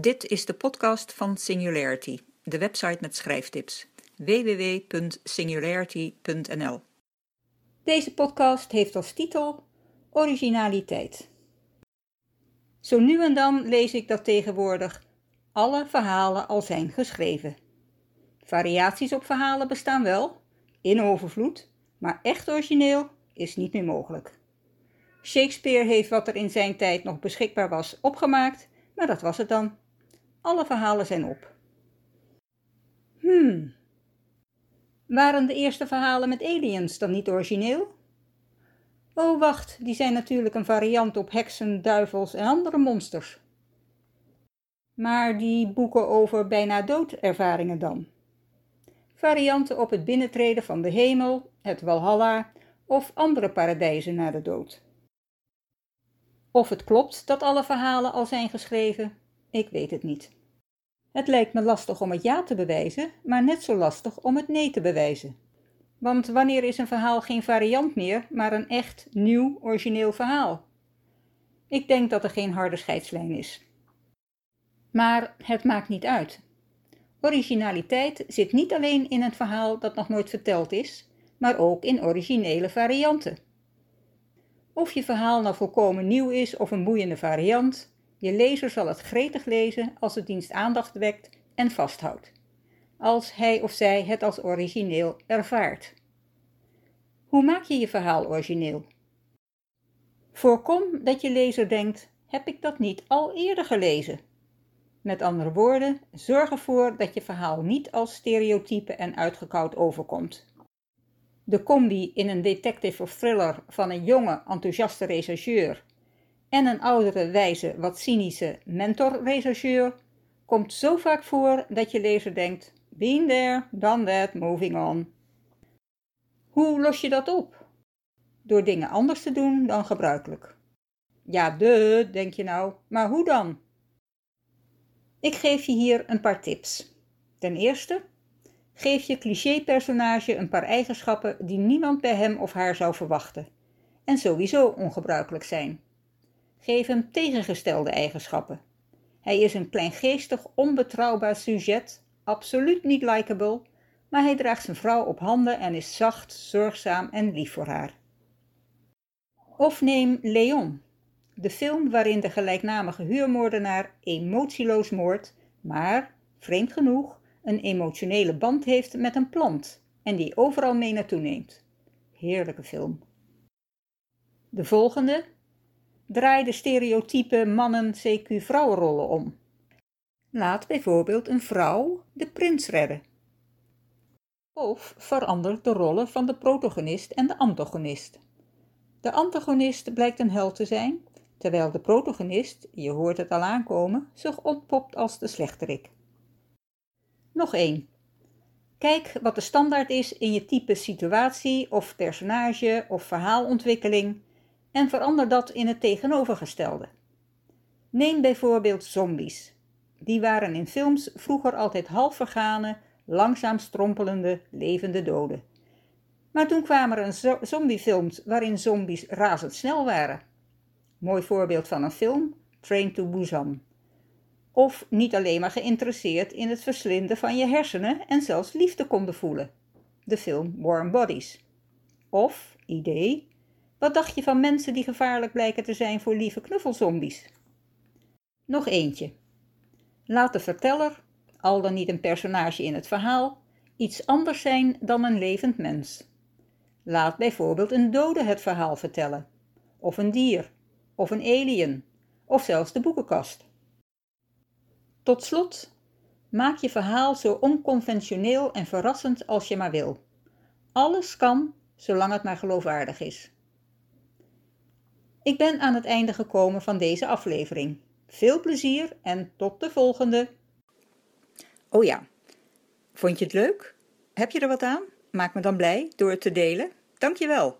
Dit is de podcast van Singularity, de website met schrijftips. www.singularity.nl Deze podcast heeft als titel Originaliteit. Zo nu en dan lees ik dat tegenwoordig alle verhalen al zijn geschreven. Variaties op verhalen bestaan wel, in overvloed, maar echt origineel is niet meer mogelijk. Shakespeare heeft wat er in zijn tijd nog beschikbaar was opgemaakt, maar dat was het dan. Alle verhalen zijn op. Hmm. Waren de eerste verhalen met aliens dan niet origineel? Oh, wacht, die zijn natuurlijk een variant op heksen, duivels en andere monsters. Maar die boeken over bijna doodervaringen dan? Varianten op het binnentreden van de hemel, het Walhalla of andere paradijzen na de dood. Of het klopt dat alle verhalen al zijn geschreven, ik weet het niet. Het lijkt me lastig om het ja te bewijzen, maar net zo lastig om het nee te bewijzen. Want wanneer is een verhaal geen variant meer, maar een echt nieuw, origineel verhaal? Ik denk dat er geen harde scheidslijn is. Maar het maakt niet uit. Originaliteit zit niet alleen in een verhaal dat nog nooit verteld is, maar ook in originele varianten. Of je verhaal nou volkomen nieuw is of een boeiende variant, je lezer zal het gretig lezen als het dienst aandacht wekt en vasthoudt, als hij of zij het als origineel ervaart. Hoe maak je je verhaal origineel? Voorkom dat je lezer denkt: heb ik dat niet al eerder gelezen? Met andere woorden, zorg ervoor dat je verhaal niet als stereotype en uitgekoud overkomt. De combi in een detective of thriller van een jonge, enthousiaste rechercheur en een oudere, wijze, wat cynische mentor-rechercheur komt zo vaak voor dat je lezer denkt: been there, done that, moving on. Hoe los je dat op? Door dingen anders te doen dan gebruikelijk. Ja, de, denk je nou, maar hoe dan? Ik geef je hier een paar tips. Ten eerste, geef je cliché-personage een paar eigenschappen die niemand bij hem of haar zou verwachten en sowieso ongebruikelijk zijn. Geef hem tegengestelde eigenschappen. Hij is een kleingeestig, onbetrouwbaar sujet, absoluut niet likable, maar hij draagt zijn vrouw op handen en is zacht, zorgzaam en lief voor haar. Of neem Leon, de film waarin de gelijknamige huurmoordenaar emotieloos moordt, maar, vreemd genoeg, een emotionele band heeft met een plant en die overal mee naartoe neemt. Heerlijke film. De volgende, draai de stereotype mannen-CQ-vrouwenrollen om. Laat bijvoorbeeld een vrouw de prins redden. Of verander de rollen van de protagonist en de antagonist. De antagonist blijkt een held te zijn, terwijl de protagonist, je hoort het al aankomen, zich ontpopt als de slechterik. Nog één. Kijk wat de standaard is in je type situatie of personage of verhaalontwikkeling en verander dat in het tegenovergestelde. Neem bijvoorbeeld zombies. Die waren in films vroeger altijd half vergane, langzaam strompelende, levende doden. Maar toen kwamen er een zombiefilms waarin zombies razendsnel waren. Mooi voorbeeld van een film, Train to Busan. Of niet alleen maar geïnteresseerd in het verslinden van je hersenen en zelfs liefde konden voelen. De film Warm Bodies. Of, idee, wat dacht je van mensen die gevaarlijk blijken te zijn voor lieve knuffelzombies? Nog eentje. Laat de verteller, al dan niet een personage in het verhaal, iets anders zijn dan een levend mens. Laat bijvoorbeeld een dode het verhaal vertellen, of een dier, of een alien, of zelfs de boekenkast. Tot slot, maak je verhaal zo onconventioneel en verrassend als je maar wil. Alles kan, zolang het maar geloofwaardig is. Ik ben aan het einde gekomen van deze aflevering. Veel plezier en tot de volgende. Oh ja, vond je het leuk? Heb je er wat aan? Maak me dan blij door het te delen. Dankjewel.